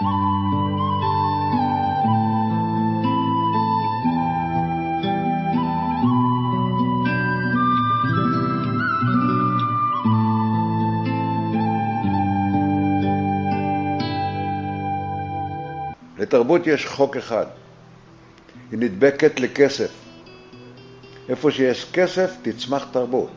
לתרבות יש חוק אחד, היא נדבקת לכסף. איפה שיש כסף תצמח תרבות.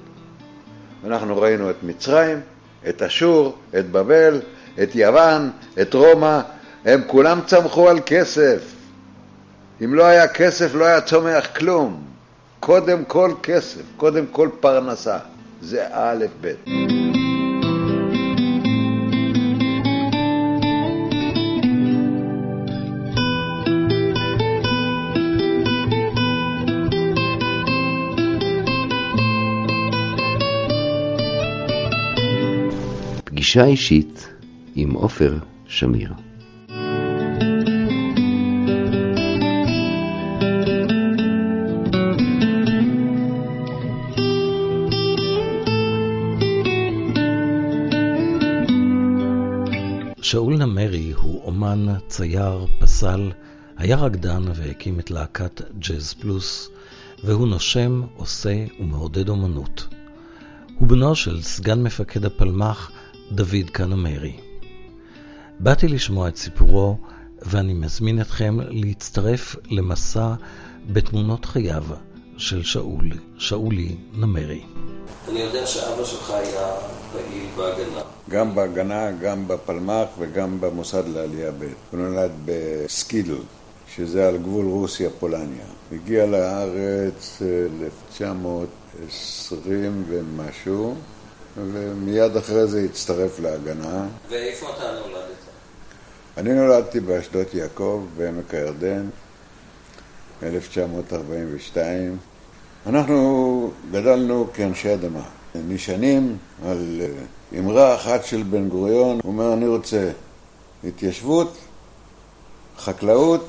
אנחנו ראינו את מצרים, את אשור, את בבל, את יוון, את רומא, הם כולם צמחו על כסף. אם לא היה כסף לא היה צומח כלום. קודם כל כסף, קודם כל פרנסה. זה א' ב'. פגישה אישית עם עופר שמיר. אומן, צייר, פסל, היה רקדן והקים את להקת ג'אז פלוס, והוא נושם, עושה ומעודד אומנות. הוא בנו של סגן מפקד הפלמ"ח דוד קנמרי. באתי לשמוע את סיפורו, ואני מזמין אתכם להצטרף למסע בתמונות חייו של שאול, שאולי נמרי. אני יודע שאבא שלך היה פעיל בהגנה. גם בהגנה, גם בפלמ"ח וגם במוסד לעלייה ב'. הוא נולד בסקידל, שזה על גבול רוסיה-פולניה. הגיע לארץ 1920 ומשהו. ומיד אחרי זה הצטרף להגנה. ואיפה אתה נולדת? אני נולדתי באשדות יעקב, בעמק הירדן, ב-1942. אנחנו גדלנו כאנשי אדמה. נשענים על אה, אמרה אחת של בן גוריון, הוא אומר, אני רוצה התיישבות, חקלאות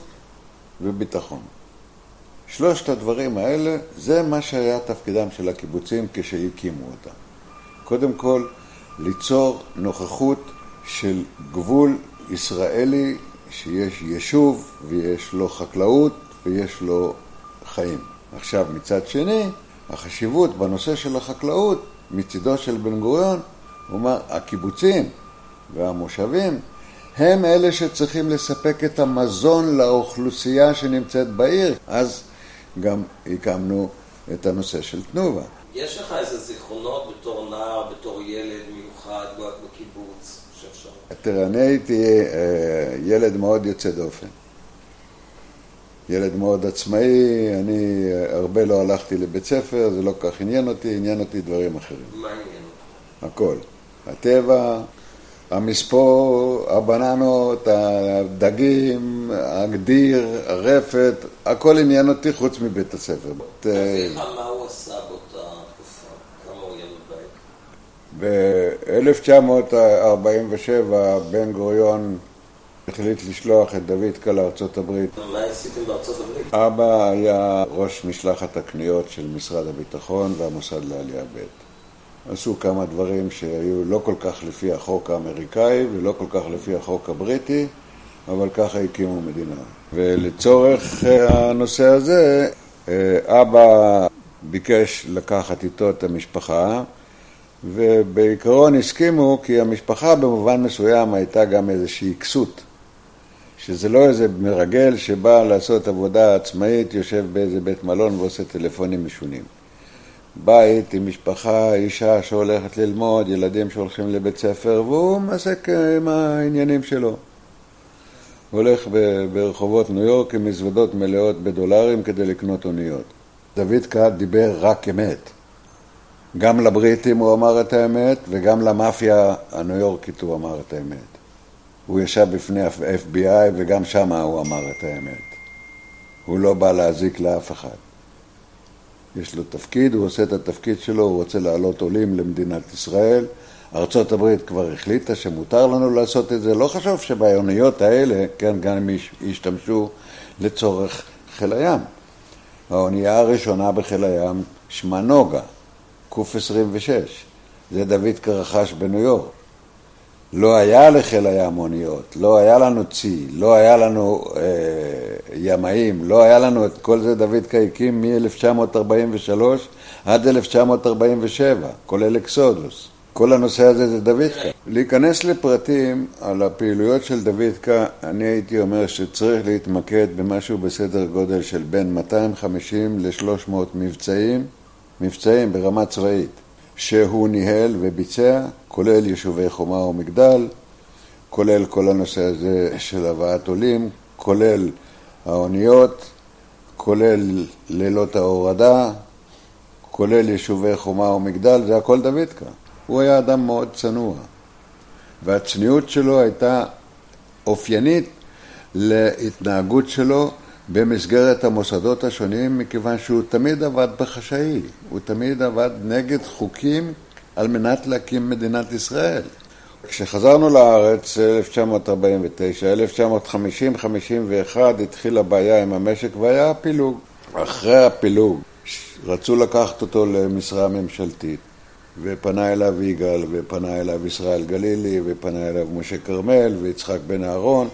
וביטחון. שלושת הדברים האלה, זה מה שהיה תפקידם של הקיבוצים כשהקימו אותם. קודם כל, ליצור נוכחות של גבול ישראלי שיש יישוב ויש לו חקלאות ויש לו חיים. עכשיו, מצד שני, החשיבות בנושא של החקלאות, מצידו של בן גוריון, הוא אומר, הקיבוצים והמושבים הם אלה שצריכים לספק את המזון לאוכלוסייה שנמצאת בעיר. אז גם הקמנו את הנושא של תנובה. יש לך איזה זיכרונות בתור נער, בתור ילד מיוחד בקיבוץ שאפשר? תראה, אני הייתי אה, ילד מאוד יוצא דופן. ילד מאוד עצמאי, אני אה, הרבה לא הלכתי לבית ספר, זה לא כל כך עניין אותי, עניין אותי דברים אחרים. מה עניין אותך? הכל. הטבע, המספור, הבננות, הדגים, הגדיר, הרפת, הכל עניין אותי חוץ מבית הספר. אביך, מה הוא עשה באותה תקופה? כמה הוא ילד ב-1947 בן גוריון החליט לשלוח את דוידקה לארצות הברית. מה עשיתם בארצות הברית? אבא היה ראש משלחת הקניות של משרד הביטחון והמוסד לעלייה ב'. עשו כמה דברים שהיו לא כל כך לפי החוק האמריקאי ולא כל כך לפי החוק הבריטי, אבל ככה הקימו מדינה. ולצורך אה, הנושא הזה, אה, אבא ביקש לקחת איתו את המשפחה, ובעיקרון הסכימו כי המשפחה במובן מסוים הייתה גם איזושהי כסות. שזה לא איזה מרגל שבא לעשות עבודה עצמאית, יושב באיזה בית מלון ועושה טלפונים משונים. בית עם משפחה, אישה שהולכת ללמוד, ילדים שהולכים לבית ספר, והוא מעסק עם העניינים שלו. הוא הולך ברחובות ניו יורק עם מזוודות מלאות בדולרים כדי לקנות אוניות. דוד קהת דיבר רק אמת. גם לבריטים הוא אמר את האמת, וגם למאפיה הניו יורקית הוא אמר את האמת. הוא ישב בפני ה-FBI וגם שם הוא אמר את האמת. הוא לא בא להזיק לאף אחד. יש לו תפקיד, הוא עושה את התפקיד שלו, הוא רוצה להעלות עולים למדינת ישראל. ארצות הברית כבר החליטה שמותר לנו לעשות את זה. לא חשוב שבאוניות האלה, כן, גם הם ישתמשו לצורך חיל הים. האונייה הראשונה בחיל הים שמה נוגה, ק-26. זה דוד קרחש בניו יורק. לא היה לחיל הים אוניות, לא היה לנו צי, לא היה לנו אה, ימאים, לא היה לנו את כל זה דוד הקים מ-1943 עד 1947, כולל אקסודוס. כל הנושא הזה זה דוידקה. להיכנס לפרטים על הפעילויות של דוידקה, אני הייתי אומר שצריך להתמקד במשהו בסדר גודל של בין 250 ל-300 מבצעים, מבצעים ברמה צבאית, שהוא ניהל וביצע, כולל יישובי חומה ומגדל, כולל כל הנושא הזה של הבאת עולים, כולל האוניות, כולל לילות ההורדה, כולל יישובי חומה ומגדל, זה הכל דוידקה. הוא היה אדם מאוד צנוע, והצניעות שלו הייתה אופיינית להתנהגות שלו במסגרת המוסדות השונים, מכיוון שהוא תמיד עבד בחשאי, הוא תמיד עבד נגד חוקים על מנת להקים מדינת ישראל. כשחזרנו לארץ, 1949, 1950-51 התחילה בעיה עם המשק והיה הפילוג. אחרי הפילוג רצו לקחת אותו למשרה ממשלתית. ופנה אליו יגאל, ופנה אליו ישראל גלילי, ופנה אליו משה כרמל, ויצחק בן אהרון.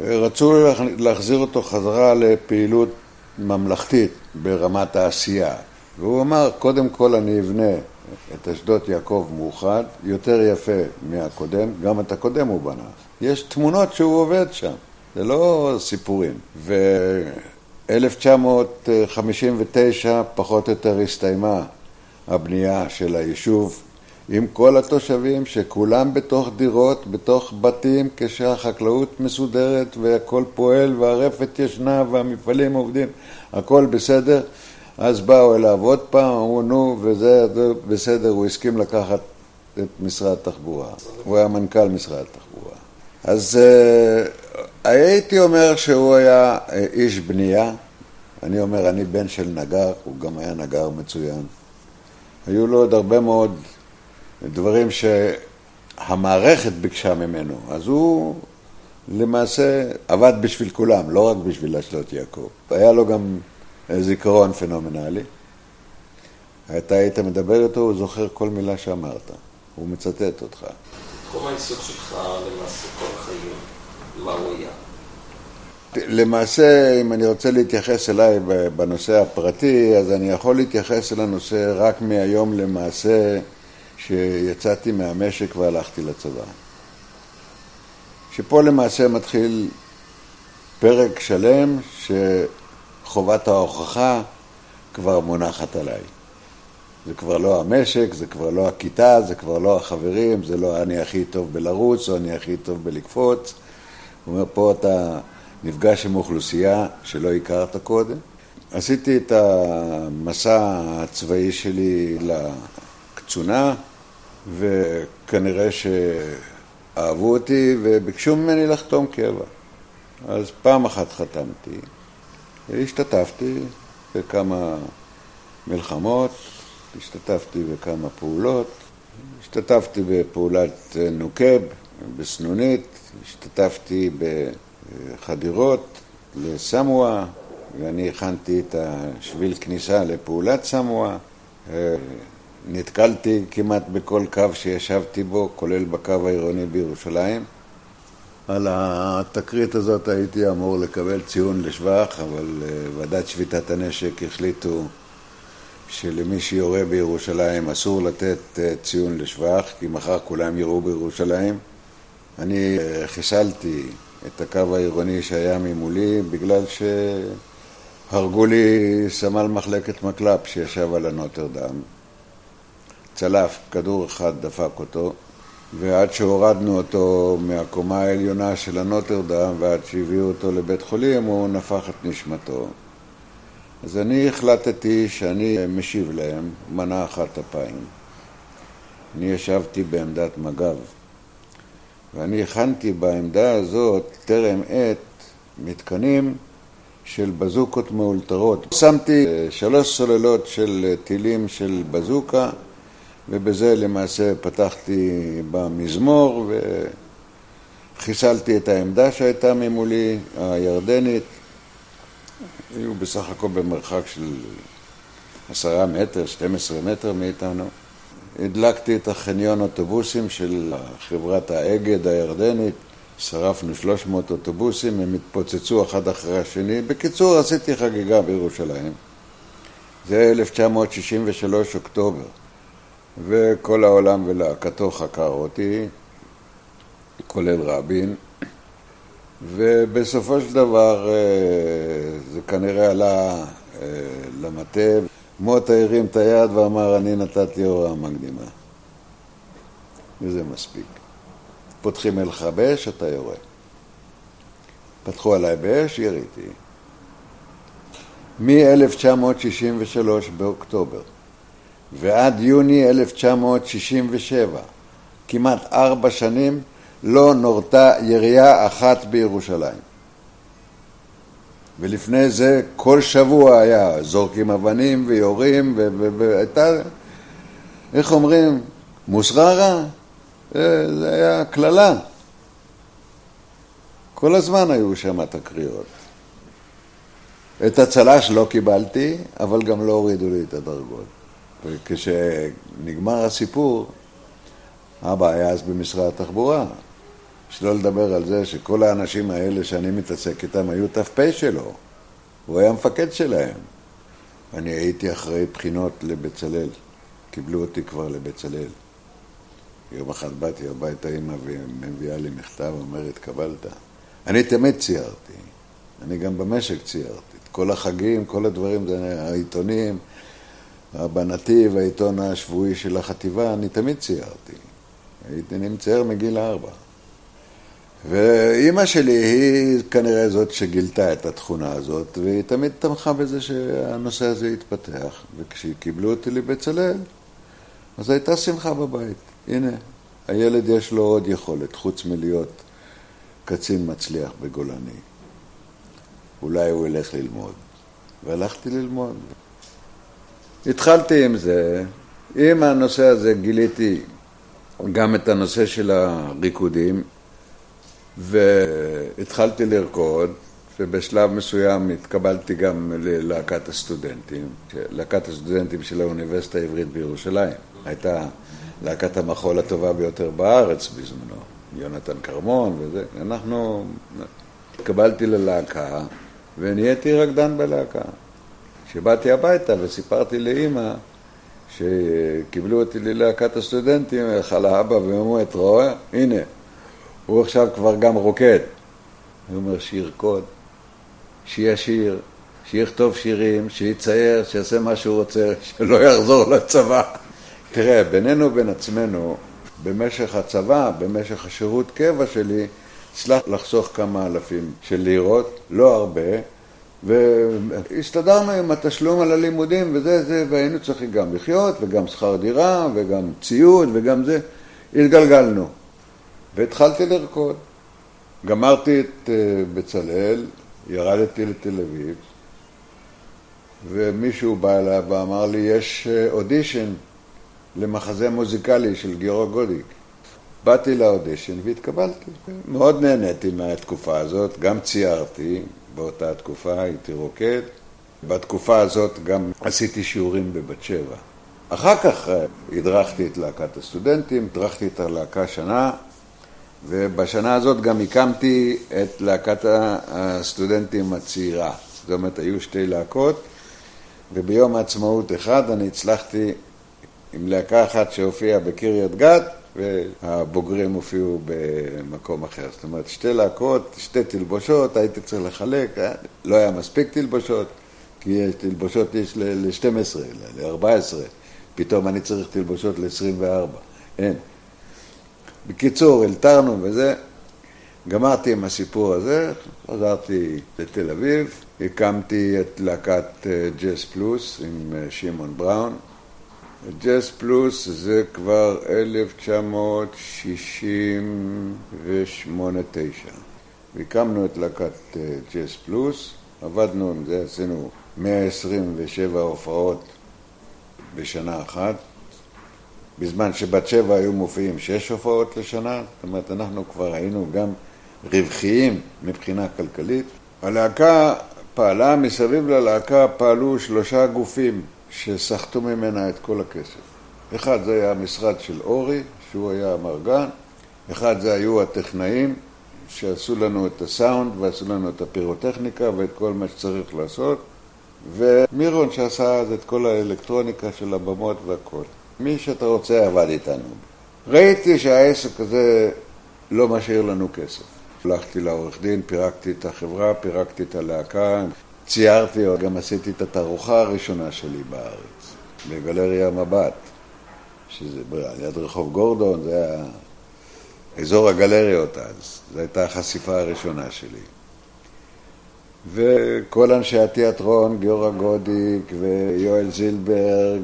רצו להחזיר אותו חזרה לפעילות ממלכתית ברמת העשייה. והוא אמר, קודם כל אני אבנה את אשדוד יעקב מאוחד, יותר יפה מהקודם, גם את הקודם הוא בנה. יש תמונות שהוא עובד שם, זה לא סיפורים. ו-1959 פחות או יותר הסתיימה הבנייה של היישוב עם כל התושבים שכולם בתוך דירות, בתוך בתים, כשהחקלאות מסודרת והכל פועל והרפת ישנה והמפעלים עובדים, הכל בסדר. אז באו אליו עוד פעם, אמרו נו, וזה בסדר, הוא הסכים לקחת את משרד התחבורה. הוא היה מנכ"ל משרד התחבורה. אז uh, הייתי אומר שהוא היה uh, איש בנייה. אני אומר, אני בן של נגר, הוא גם היה נגר מצוין. היו לו עוד הרבה מאוד דברים שהמערכת ביקשה ממנו, אז הוא למעשה עבד בשביל כולם, לא רק בשביל אשדות יעקב. היה לו גם זיכרון פנומנלי. אתה היית מדבר איתו, הוא זוכר כל מילה שאמרת, הוא מצטט אותך. תחום העיסוק שלך למעשה כל החיים, מה הוא היה? למעשה, אם אני רוצה להתייחס אליי בנושא הפרטי, אז אני יכול להתייחס אל הנושא רק מהיום למעשה שיצאתי מהמשק והלכתי לצבא. שפה למעשה מתחיל פרק שלם שחובת ההוכחה כבר מונחת עליי. זה כבר לא המשק, זה כבר לא הכיתה, זה כבר לא החברים, זה לא אני הכי טוב בלרוץ או אני הכי טוב בלקפוץ. הוא אומר, פה אתה... נפגש עם אוכלוסייה שלא הכרת קודם. עשיתי את המסע הצבאי שלי לקצונה, וכנראה שאהבו אותי וביקשו ממני לחתום קבע. אז פעם אחת חתמתי, השתתפתי בכמה מלחמות, השתתפתי בכמה פעולות, השתתפתי בפעולת נוקב, בסנונית, השתתפתי ב... חדירות לסמואה, ואני הכנתי את השביל כניסה לפעולת סמואה. אה, נתקלתי כמעט בכל קו שישבתי בו, כולל בקו העירוני בירושלים. על התקרית הזאת הייתי אמור לקבל ציון לשבח, אבל אה, ועדת שביתת הנשק החליטו שלמי שיורה בירושלים אסור לתת אה, ציון לשבח, כי מחר כולם יראו בירושלים. אני חיסלתי את הקו העירוני שהיה ממולי, בגלל שהרגו לי סמל מחלקת מקל"פ שישב על הנוטרדם. צלף, כדור אחד דפק אותו, ועד שהורדנו אותו מהקומה העליונה של הנוטרדם ועד שהביאו אותו לבית חולים, הוא נפח את נשמתו. אז אני החלטתי שאני משיב להם מנה אחת אפיים. אני ישבתי בעמדת מג"ב. ואני הכנתי בעמדה הזאת, טרם עת, מתקנים של בזוקות מאולתרות. שמתי שלוש סוללות של טילים של בזוקה, ובזה למעשה פתחתי במזמור וחיסלתי את העמדה שהייתה ממולי, הירדנית. היו בסך הכל במרחק של עשרה מטר, 12 מטר מאיתנו. הדלקתי את החניון אוטובוסים של חברת האגד הירדנית, שרפנו 300 אוטובוסים, הם התפוצצו אחד אחרי השני. בקיצור, עשיתי חגיגה בירושלים. זה 1963 אוקטובר, וכל העולם ולהקתו חקר אותי, כולל רבין, ובסופו של דבר אה, זה כנראה עלה אה, למטה. מוטה הרים את היד ואמר, אני נתתי הוראה מקדימה. וזה מספיק. פותחים אליך באש, אתה יורה. פתחו עליי באש, יריתי. מ-1963 באוקטובר ועד יוני 1967, כמעט ארבע שנים, לא נורתה ירייה אחת בירושלים. ולפני זה כל שבוע היה זורקים אבנים ויורים והייתה, איך אומרים, מוסררה? זה היה קללה. כל הזמן היו שם תקריות. את הצל"ש לא קיבלתי, אבל גם לא הורידו לי את הדרגות. וכשנגמר הסיפור, אבא היה אז במשרד התחבורה. שלא לדבר על זה שכל האנשים האלה שאני מתעסק איתם היו ת"פ שלו. הוא היה מפקד שלהם. אני הייתי אחרי בחינות לבצלאל. קיבלו אותי כבר לבצלאל. יום אחד באתי הביתה, אמא מביאה לי מכתב, אומרת, קבלת. אני תמיד ציירתי. אני גם במשק ציירתי. כל החגים, כל הדברים, העיתונים, בנתיב, העיתון השבועי של החטיבה, אני תמיד ציירתי. הייתי נמצא מגיל ארבע. ואימא שלי היא כנראה זאת שגילתה את התכונה הזאת, והיא תמיד תמכה בזה שהנושא הזה יתפתח. וכשקיבלו אותי לבצלאל, אז הייתה שמחה בבית. הנה, הילד יש לו עוד יכולת, חוץ מלהיות קצין מצליח בגולני. אולי הוא ילך ללמוד. והלכתי ללמוד. התחלתי עם זה, עם הנושא הזה גיליתי גם את הנושא של הריקודים, והתחלתי לרקוד, ובשלב מסוים התקבלתי גם ללהקת הסטודנטים, להקת הסטודנטים של האוניברסיטה העברית בירושלים. הייתה להקת המחול הטובה ביותר בארץ בזמנו, יונתן כרמון וזה. אנחנו, התקבלתי ללהקה ונהייתי רקדן בלהקה. כשבאתי הביתה וסיפרתי לאימא שקיבלו אותי ללהקת הסטודנטים, הלכה לאבא ואמרו, את רואה? הנה, הוא עכשיו כבר גם רוקד. הוא אומר, שירקוד, שישיר, שיכתוב שירים, שיצייר, שיעשה מה שהוא רוצה, שלא יחזור לצבא. תראה, בינינו ובין עצמנו, במשך הצבא, במשך השירות קבע שלי, הצלחתי לחסוך כמה אלפים של לירות, לא הרבה, והסתדרנו עם התשלום על הלימודים וזה, זה, והיינו צריכים גם לחיות, וגם שכר דירה, וגם ציוד, וגם זה. התגלגלנו. והתחלתי לרקוד. גמרתי את אה, בצלאל, ירדתי לתל אביב, ומישהו בא אליי ואמר לי, יש אה, אודישן למחזה מוזיקלי של גיורא גודיק. באתי לאודישן והתקבלתי. מאוד נהניתי מהתקופה הזאת, גם ציירתי באותה תקופה, הייתי רוקד. בתקופה הזאת גם עשיתי שיעורים בבת שבע. אחר כך אה, הדרכתי את להקת הסטודנטים, הדרכתי את הלהקה שנה, ובשנה הזאת גם הקמתי את להקת הסטודנטים הצעירה. זאת אומרת, היו שתי להקות, וביום העצמאות אחד אני הצלחתי עם להקה אחת שהופיעה בקריית גת, והבוגרים הופיעו במקום אחר. זאת אומרת, שתי להקות, שתי תלבושות, הייתי צריך לחלק, אה, לא היה מספיק תלבושות, כי יש תלבושות יש ל-12, ל-14, פתאום אני צריך תלבושות ל-24, אין. בקיצור, אלתרנו וזה, גמרתי עם הסיפור הזה, חזרתי לתל אביב, הקמתי את להקת ג'ס אה, פלוס עם אה, שמעון בראון. ג'ס פלוס זה כבר 1968-9. הקמנו את להקת אה, פלוס, עבדנו עם זה, עשינו 127 הופעות בשנה אחת. בזמן שבת שבע היו מופיעים שש הופעות לשנה, זאת אומרת, אנחנו כבר היינו גם רווחיים מבחינה כלכלית. הלהקה פעלה, מסביב ללהקה פעלו שלושה גופים שסחטו ממנה את כל הכסף. אחד זה היה המשרד של אורי, שהוא היה המרגן, אחד זה היו הטכנאים שעשו לנו את הסאונד ועשו לנו את הפירוטכניקה ואת כל מה שצריך לעשות ומירון שעשה אז את כל האלקטרוניקה של הבמות והכל. מי שאתה רוצה עבד איתנו. ראיתי שהעסק הזה לא משאיר לנו כסף. הלכתי לעורך דין, פירקתי את החברה, פירקתי את הלהקה, ציירתי, גם עשיתי את התערוכה הראשונה שלי בארץ, בגלריה מבט, שזה ליד רחוב גורדון, זה היה אזור הגלריות אז, זו הייתה החשיפה הראשונה שלי. וכל אנשי התיאטרון, גיורא גודיק ויואל זילברג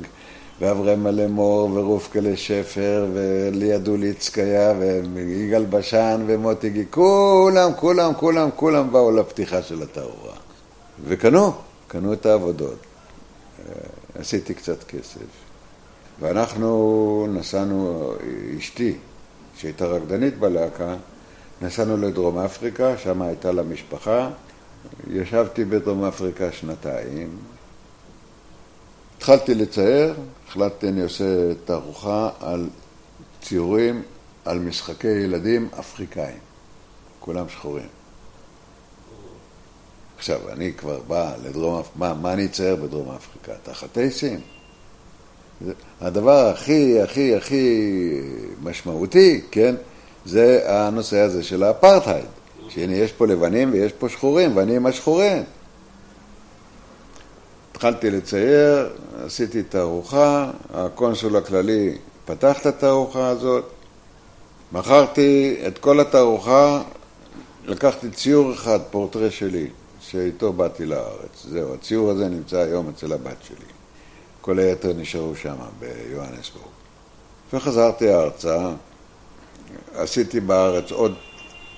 ואברהם מלמור ורופקלה שפר וליה דוליצקיה ויגאל בשן ומוטי גי, כולם, כולם, כולם, כולם באו לפתיחה של התאורה. וקנו, קנו את העבודות. עשיתי קצת כסף. ואנחנו נסענו, אשתי, שהייתה רקדנית בלהקה, נסענו לדרום אפריקה, שם הייתה לה משפחה. ישבתי בדרום אפריקה שנתיים. התחלתי לצייר, החלטתי אני עושה תערוכה על ציורים על משחקי ילדים אפריקאים, כולם שחורים. עכשיו, אני כבר בא לדרום אפריקה, מה, מה אני אצייר בדרום אפריקה? תחת אייסים? הדבר הכי, הכי, הכי משמעותי, כן, זה הנושא הזה של האפרטהייד. שהנה יש פה לבנים ויש פה שחורים, ואני עם השחורים. התחלתי לצייר, עשיתי תערוכה, הקונסול הכללי פתח את התערוכה הזאת, מכרתי את כל התערוכה, לקחתי ציור אחד, פורטרה שלי, שאיתו באתי לארץ. זהו, הציור הזה נמצא היום אצל הבת שלי. כל היתר נשארו שם, ביוהנסבורג. וחזרתי ארצה, עשיתי בארץ עוד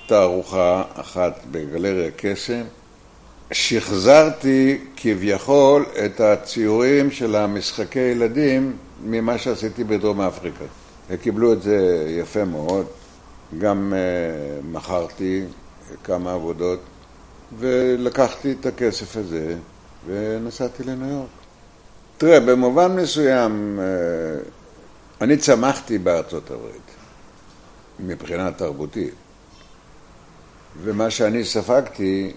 תערוכה אחת בגלריה קסם, שחזרתי כביכול את הציורים של המשחקי ילדים ממה שעשיתי בדרום אפריקה. וקיבלו את זה יפה מאוד. גם uh, מכרתי כמה עבודות ולקחתי את הכסף הזה ונסעתי לניו יורק. תראה, במובן מסוים uh, אני צמחתי בארצות הברית מבחינה תרבותית. ומה שאני ספגתי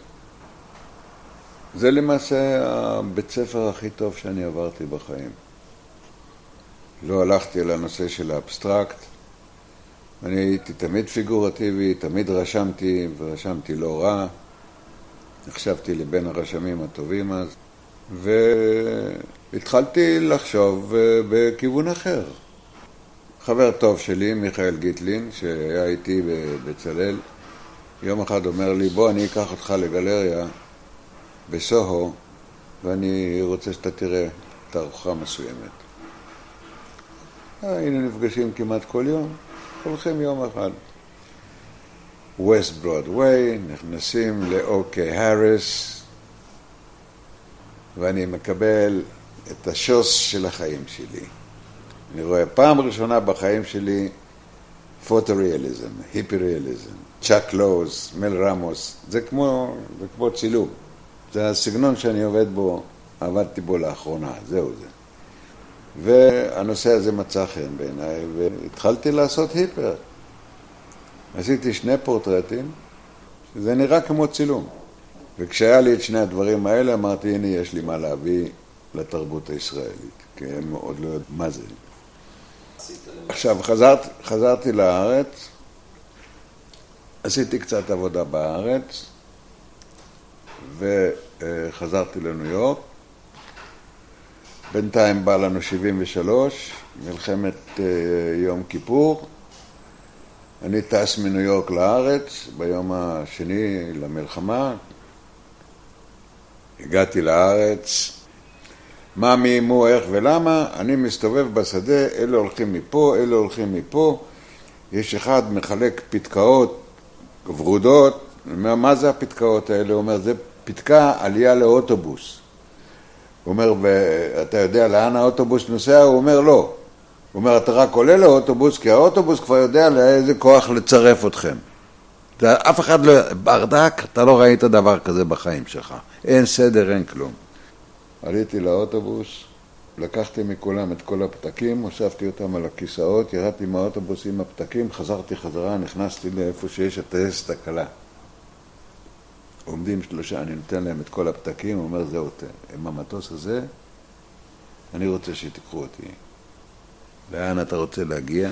זה למעשה הבית ספר הכי טוב שאני עברתי בחיים. לא הלכתי לנושא של האבסטרקט, אני הייתי תמיד פיגורטיבי, תמיד רשמתי, ורשמתי לא רע. נחשבתי לבין הרשמים הטובים אז, והתחלתי לחשוב אה, בכיוון אחר. חבר טוב שלי, מיכאל גיטלין, שהיה איתי בבצלאל, יום אחד אומר לי, בוא, אני אקח אותך לגלריה בסוהו, ואני רוצה שאתה תראה תערוכה מסוימת. היינו נפגשים כמעט כל יום, הולכים יום אחד. ווסט ברודווי, נכנסים לאוקיי האריס, ואני מקבל את השוס של החיים שלי. אני רואה פעם ראשונה בחיים שלי פוטו-ריאליזם. צ'אק לוז, מל רמוס, זה כמו, זה כמו צילום. זה הסגנון שאני עובד בו, עבדתי בו לאחרונה, זהו זה. והנושא הזה מצא חן בעיניי, והתחלתי לעשות היפר. עשיתי שני פורטרטים, שזה נראה כמו צילום. וכשהיה לי את שני הדברים האלה, אמרתי, הנה, יש לי מה להביא לתרבות הישראלית, כי הם עוד לא יודעים מה זה. עכשיו, חזרת, חזרתי לארץ, עשיתי קצת עבודה בארץ וחזרתי לניו יורק. בינתיים בא לנו 73, מלחמת אה, יום כיפור. אני טס מניו יורק לארץ ביום השני למלחמה. הגעתי לארץ, מה, מי, מו, איך ולמה, אני מסתובב בשדה, אלה הולכים מפה, אלה הולכים מפה, יש אחד מחלק פתקאות ורודות, אני מה זה הפתקאות האלה? הוא אומר, זה פתקה עלייה לאוטובוס. הוא אומר, ואתה יודע לאן האוטובוס נוסע? הוא אומר, לא. הוא אומר, אתה רק עולה לאוטובוס, כי האוטובוס כבר יודע לאיזה כוח לצרף אתכם. זה, אף אחד לא... ברדק, אתה לא ראית דבר כזה בחיים שלך. אין סדר, אין כלום. עליתי לאוטובוס, לקחתי מכולם את כל הפתקים, הושבתי אותם על הכיסאות, ירדתי מהאוטובוס עם הפתקים, חזרתי חזרה, נכנסתי לאיפה שיש הטייסת הקלה. עומדים שלושה, אני נותן להם את כל הפתקים, הוא אומר, זהו, עם המטוס הזה, אני רוצה שתיקחו אותי. לאן אתה רוצה להגיע?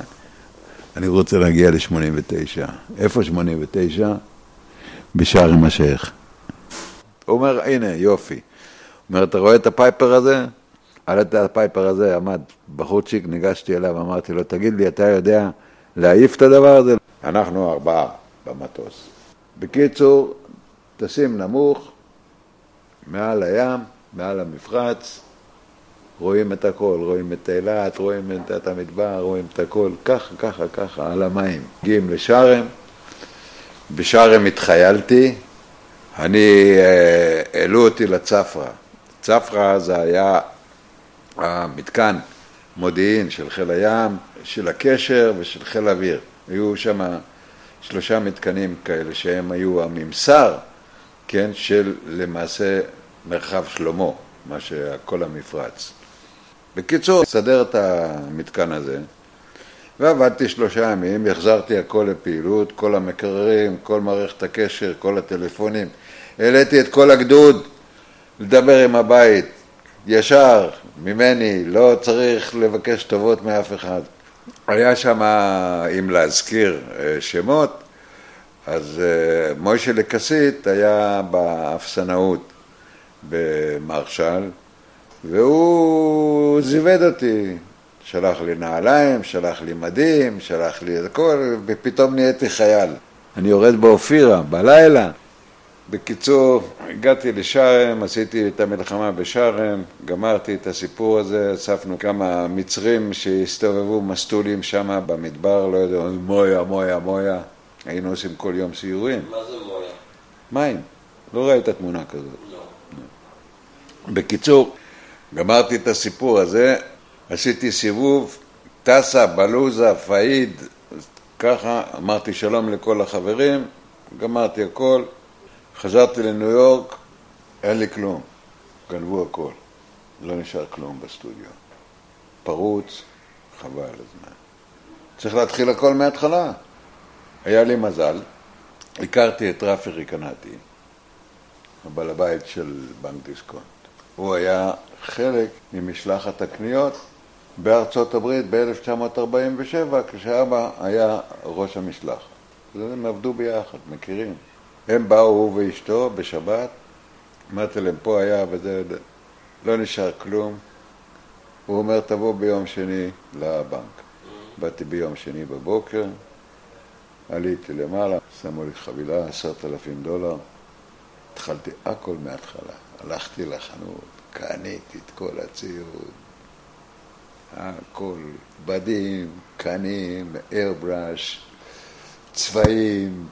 אני רוצה להגיע ל-89. איפה 89? בשארם א-שייח. הוא אומר, הנה, יופי. אומר, אתה רואה את הפייפר הזה? על הפייפר הזה עמד בחורצ'יק, ניגשתי אליו, אמרתי לו, תגיד לי, אתה יודע להעיף את הדבר הזה? אנחנו ארבעה במטוס. בקיצור, טסים נמוך, מעל הים, מעל המפרץ, רואים את הכל, רואים את אילת, רואים את המדבר, רואים את הכל, ככה, ככה, ככה, על המים. מגיעים לשארם, בשארם התחיילתי, אני, אה, העלו אותי לצפרא. צפרא זה היה המתקן מודיעין של חיל הים, של הקשר ושל חיל האוויר. היו שם שלושה מתקנים כאלה שהם היו הממסר, כן, של למעשה מרחב שלמה, מה שכל המפרץ. בקיצור, סדר את המתקן הזה, ועבדתי שלושה ימים, החזרתי הכל לפעילות, כל המקררים, כל מערכת הקשר, כל הטלפונים. העליתי את כל הגדוד לדבר עם הבית, ישר, ממני, לא צריך לבקש טובות מאף אחד. היה שם, אם להזכיר אה, שמות, אז אה, מוישה לקסית היה באפסנאות במרשל, והוא זיווד אותי, שלח לי נעליים, שלח לי מדים, שלח לי את הכל, ופתאום נהייתי חייל. אני יורד באופירה, בלילה. בקיצור, הגעתי לשארם, עשיתי את המלחמה בשארם, גמרתי את הסיפור הזה, אספנו כמה מצרים שהסתובבו מסטולים שם במדבר, לא יודע, מויה, מויה, מויה. היינו עושים כל יום סיורים. מה זה מויה? מים. לא ראית תמונה כזאת. לא. בקיצור, גמרתי את הסיפור הזה, עשיתי סיבוב, טסה, בלוזה, פאיד, ככה, אמרתי שלום לכל החברים, גמרתי הכל, חזרתי לניו יורק, אין לי כלום, גנבו הכל, לא נשאר כלום בסטודיו. פרוץ, חבל הזמן. צריך להתחיל הכל מההתחלה. היה לי מזל, הכרתי את רפי ריקנטי, הבעל הבית של בנק דיסקונט. הוא היה חלק ממשלחת הקניות בארצות הברית ב-1947, כשאבא היה ראש המשלחת. הם עבדו ביחד, מכירים. הם באו, הוא ואשתו, בשבת, אמרתי להם, פה היה וזה, לא נשאר כלום. הוא אומר, תבוא ביום שני לבנק. באתי ביום שני בבוקר, עליתי למעלה, שמו לי חבילה, עשרת אלפים דולר. התחלתי הכל מההתחלה. הלכתי לחנות, קניתי את כל הציוד, הכל, בדים, קנים, איירבראש, צבעים,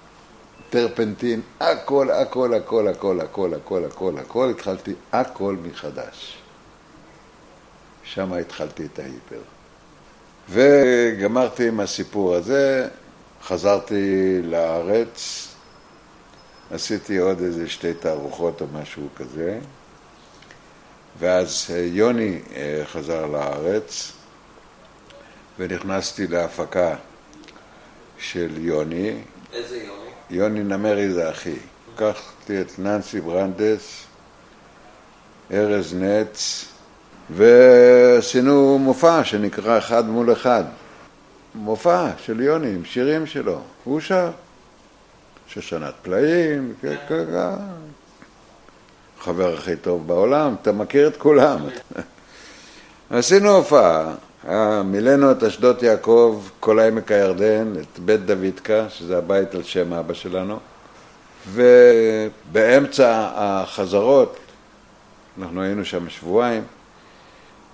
טרפנטין, הכל, הכל, הכל, הכל, הכל, הכל, הכל, הכל, התחלתי הכל מחדש. שם התחלתי את ההיפר. וגמרתי עם הסיפור הזה, חזרתי לארץ, עשיתי עוד איזה שתי תערוכות או משהו כזה, ואז יוני אה, חזר לארץ, ונכנסתי להפקה של יוני. איזה יוני? יוני נמרי זה אחי. לקחתי את ננסי ברנדס, ארז נץ, ועשינו מופע שנקרא אחד מול אחד. מופע של יוני עם שירים שלו. הוא שר. שושנת פלאים, כן, כן, כן. חבר הכי טוב בעולם, אתה מכיר את כולם. עשינו הופעה, מילאנו את אשדות יעקב, כל עמק הירדן, את בית דוידקה, שזה הבית על שם אבא שלנו, ובאמצע החזרות, אנחנו היינו שם שבועיים,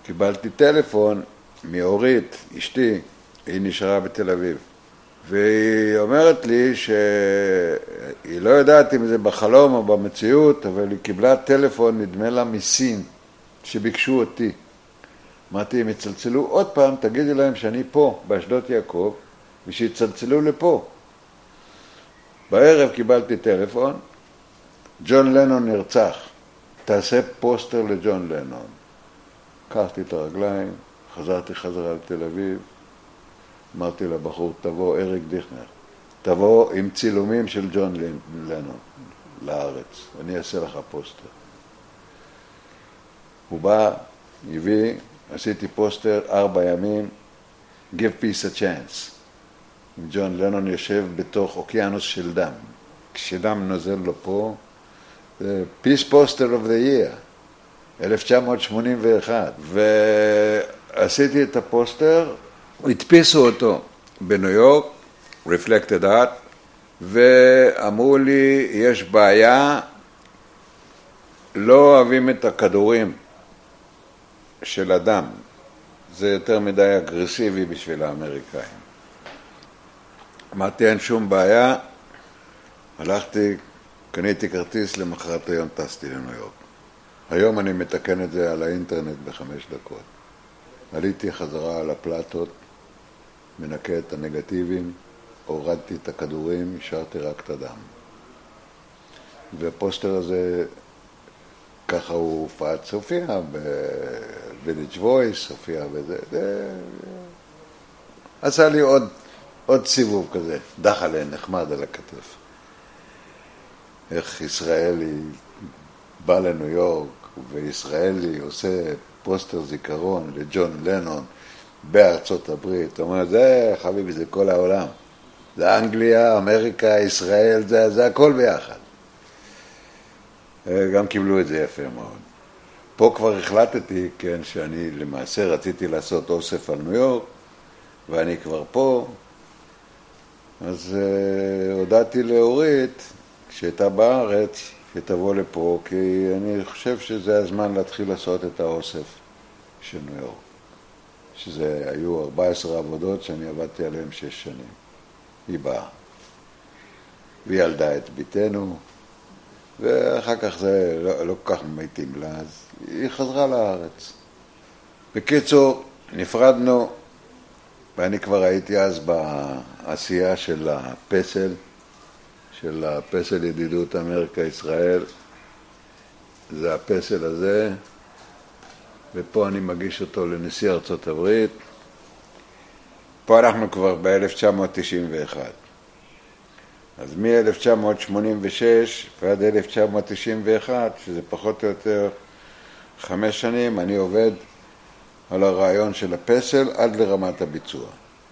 קיבלתי טלפון מאורית, אשתי, היא נשארה בתל אביב. והיא אומרת לי שהיא לא יודעת אם זה בחלום או במציאות, אבל היא קיבלה טלפון, נדמה לה, מסין, שביקשו אותי. אמרתי, הם יצלצלו עוד פעם, תגידי להם שאני פה, באשדות יעקב, ושיצלצלו לפה. בערב קיבלתי טלפון, ג'ון לנון נרצח, תעשה פוסטר לג'ון לנון. לקחתי את הרגליים, חזרתי חזרה לתל אביב, אמרתי לבחור, תבוא, אריק דיכנר, תבוא עם צילומים של ג'ון לנון לארץ, אני אעשה לך פוסטר. הוא בא, הביא, עשיתי פוסטר ארבע ימים, Give Peace a Chance. ג'ון לנון יושב בתוך אוקיינוס של דם. כשדם נוזל לו פה, Peace Poster of the Year, 1981. ועשיתי את הפוסטר, הדפיסו אותו בניו יורק, Reflected Art, ואמרו לי, יש בעיה, לא אוהבים את הכדורים של הדם, זה יותר מדי אגרסיבי בשביל האמריקאים. אמרתי, אין שום בעיה, הלכתי, קניתי כרטיס, למחרת היום טסתי לניו יורק. היום אני מתקן את זה על האינטרנט בחמש דקות. עליתי חזרה על הפלטות, מנקה את הנגטיבים, הורדתי את הכדורים, השארתי רק את הדם. והפוסטר הזה, ככה הוא הופץ, הופיע ב Village Voice, הופיע בזה, זה... עשה לי עוד, עוד סיבוב כזה, דחלה נחמד על הכתף. איך ישראלי בא לניו יורק, וישראלי עושה פוסטר זיכרון לג'ון לנון בארצות הברית, הוא אומר, זה חביבי, זה כל העולם. זה אנגליה, אמריקה, ישראל, זה, זה הכל ביחד. אה, גם קיבלו את זה יפה מאוד. פה כבר החלטתי, כן, שאני למעשה רציתי לעשות אוסף על ניו יורק, ואני כבר פה, אז uh, הודעתי לאורית, כשהייתה בארץ, שתבוא לפה, כי אני חושב שזה הזמן להתחיל לעשות את האוסף של ניו יורק. שזה היו 14 עבודות שאני עבדתי עליהן שש שנים. היא באה. והיא ילדה את ביתנו, ואחר כך זה לא, לא כל כך מתאים לה, אז היא חזרה לארץ. בקיצור, נפרדנו, ואני כבר הייתי אז בעשייה של הפסל, של הפסל ידידות אמריקה-ישראל. זה הפסל הזה, ופה אני מגיש אותו לנשיא ארצות הברית. פה אנחנו כבר ב-1991. אז מ-1986 ועד 1991, שזה פחות או יותר חמש שנים, אני עובד על הרעיון של הפסל עד לרמת הביצוע.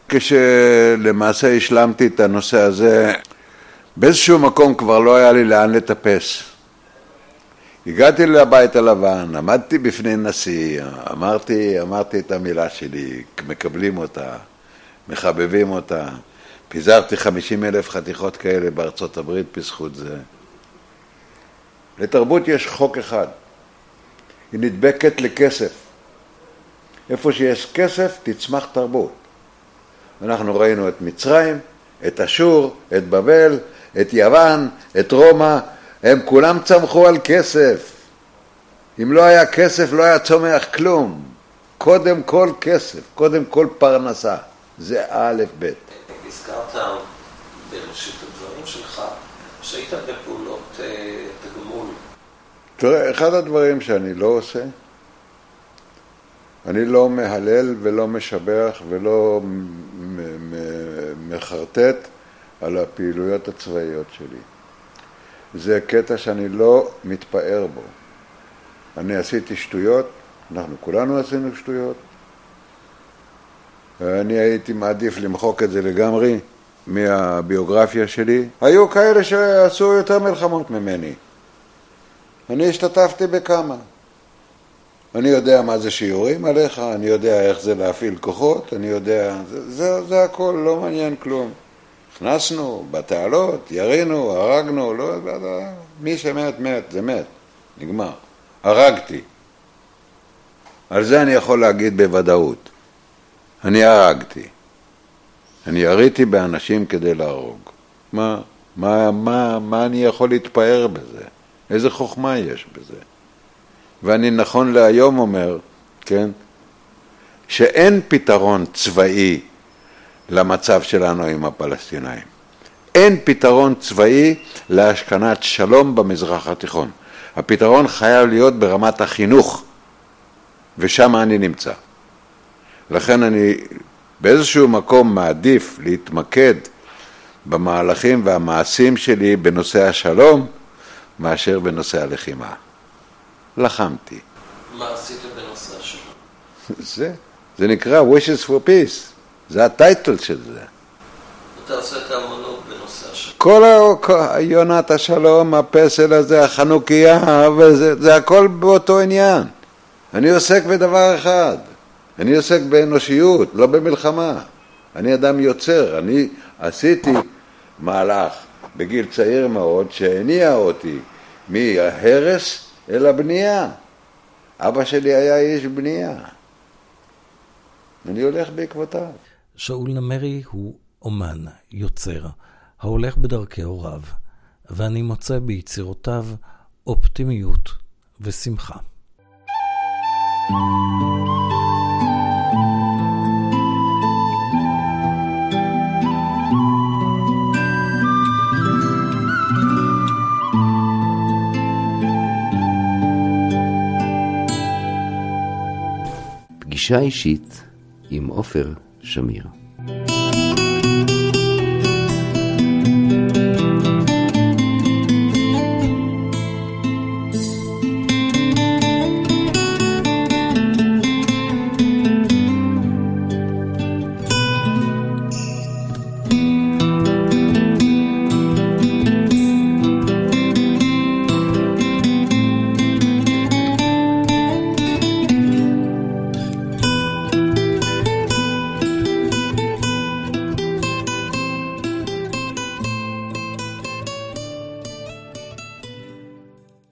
כשלמעשה השלמתי את הנושא הזה, באיזשהו מקום כבר לא היה לי לאן לטפס. הגעתי לבית הלבן, עמדתי בפני נשיא, אמרתי, אמרתי את המילה שלי, מקבלים אותה, מחבבים אותה. פיזרתי 50 אלף חתיכות כאלה בארצות הברית בזכות זה. לתרבות יש חוק אחד, היא נדבקת לכסף. איפה שיש כסף תצמח תרבות. אנחנו ראינו את מצרים, את אשור, את בבל, את יוון, את רומא, הם כולם צמחו על כסף. אם לא היה כסף לא היה צומח כלום. קודם כל כסף, קודם כל פרנסה. זה א' ב'. הזכרת בראשית הדברים שלך שהיית בפעולות אה, תגמול. תראה, אחד הדברים שאני לא עושה, אני לא מהלל ולא משבח ולא מחרטט על הפעילויות הצבאיות שלי. זה קטע שאני לא מתפאר בו. אני עשיתי שטויות, אנחנו כולנו עשינו שטויות, אני הייתי מעדיף למחוק את זה לגמרי מהביוגרפיה שלי. היו כאלה שעשו יותר מלחמות ממני. אני השתתפתי בכמה. אני יודע מה זה שיעורים עליך, אני יודע איך זה להפעיל כוחות, אני יודע, זה, זה, זה הכל, לא מעניין כלום. נכנסנו בתעלות, ירינו, הרגנו, לא, לא, לא, מי שמת, מת, זה מת, נגמר. הרגתי. על זה אני יכול להגיד בוודאות. אני הרגתי. אני יריתי באנשים כדי להרוג. מה, מה, מה, מה אני יכול להתפאר בזה? איזה חוכמה יש בזה? ואני נכון להיום אומר, כן, שאין פתרון צבאי למצב שלנו עם הפלסטינאים. אין פתרון צבאי להשכנת שלום במזרח התיכון. הפתרון חייב להיות ברמת החינוך. ושם אני נמצא. לכן אני באיזשהו מקום מעדיף להתמקד במהלכים והמעשים שלי בנושא השלום מאשר בנושא הלחימה. לחמתי. מה עשית בנושא השלום? זה, זה נקרא wishes for peace, זה הטייטל של זה. את האמנות בנושא השלום. כל ה- יונת השלום, הפסל הזה, החנוכיה, וזה, זה הכל באותו עניין. אני עוסק בדבר אחד, אני עוסק באנושיות, לא במלחמה. אני אדם יוצר, אני עשיתי מהלך בגיל צעיר מאוד שהניע אותי מהרס אל הבנייה. אבא שלי היה איש בנייה. אני הולך בעקבותיו. שאול נמרי הוא אומן, יוצר, ההולך בדרכי הוריו, ואני מוצא ביצירותיו אופטימיות ושמחה. פגישה אישית עם עופר שמיר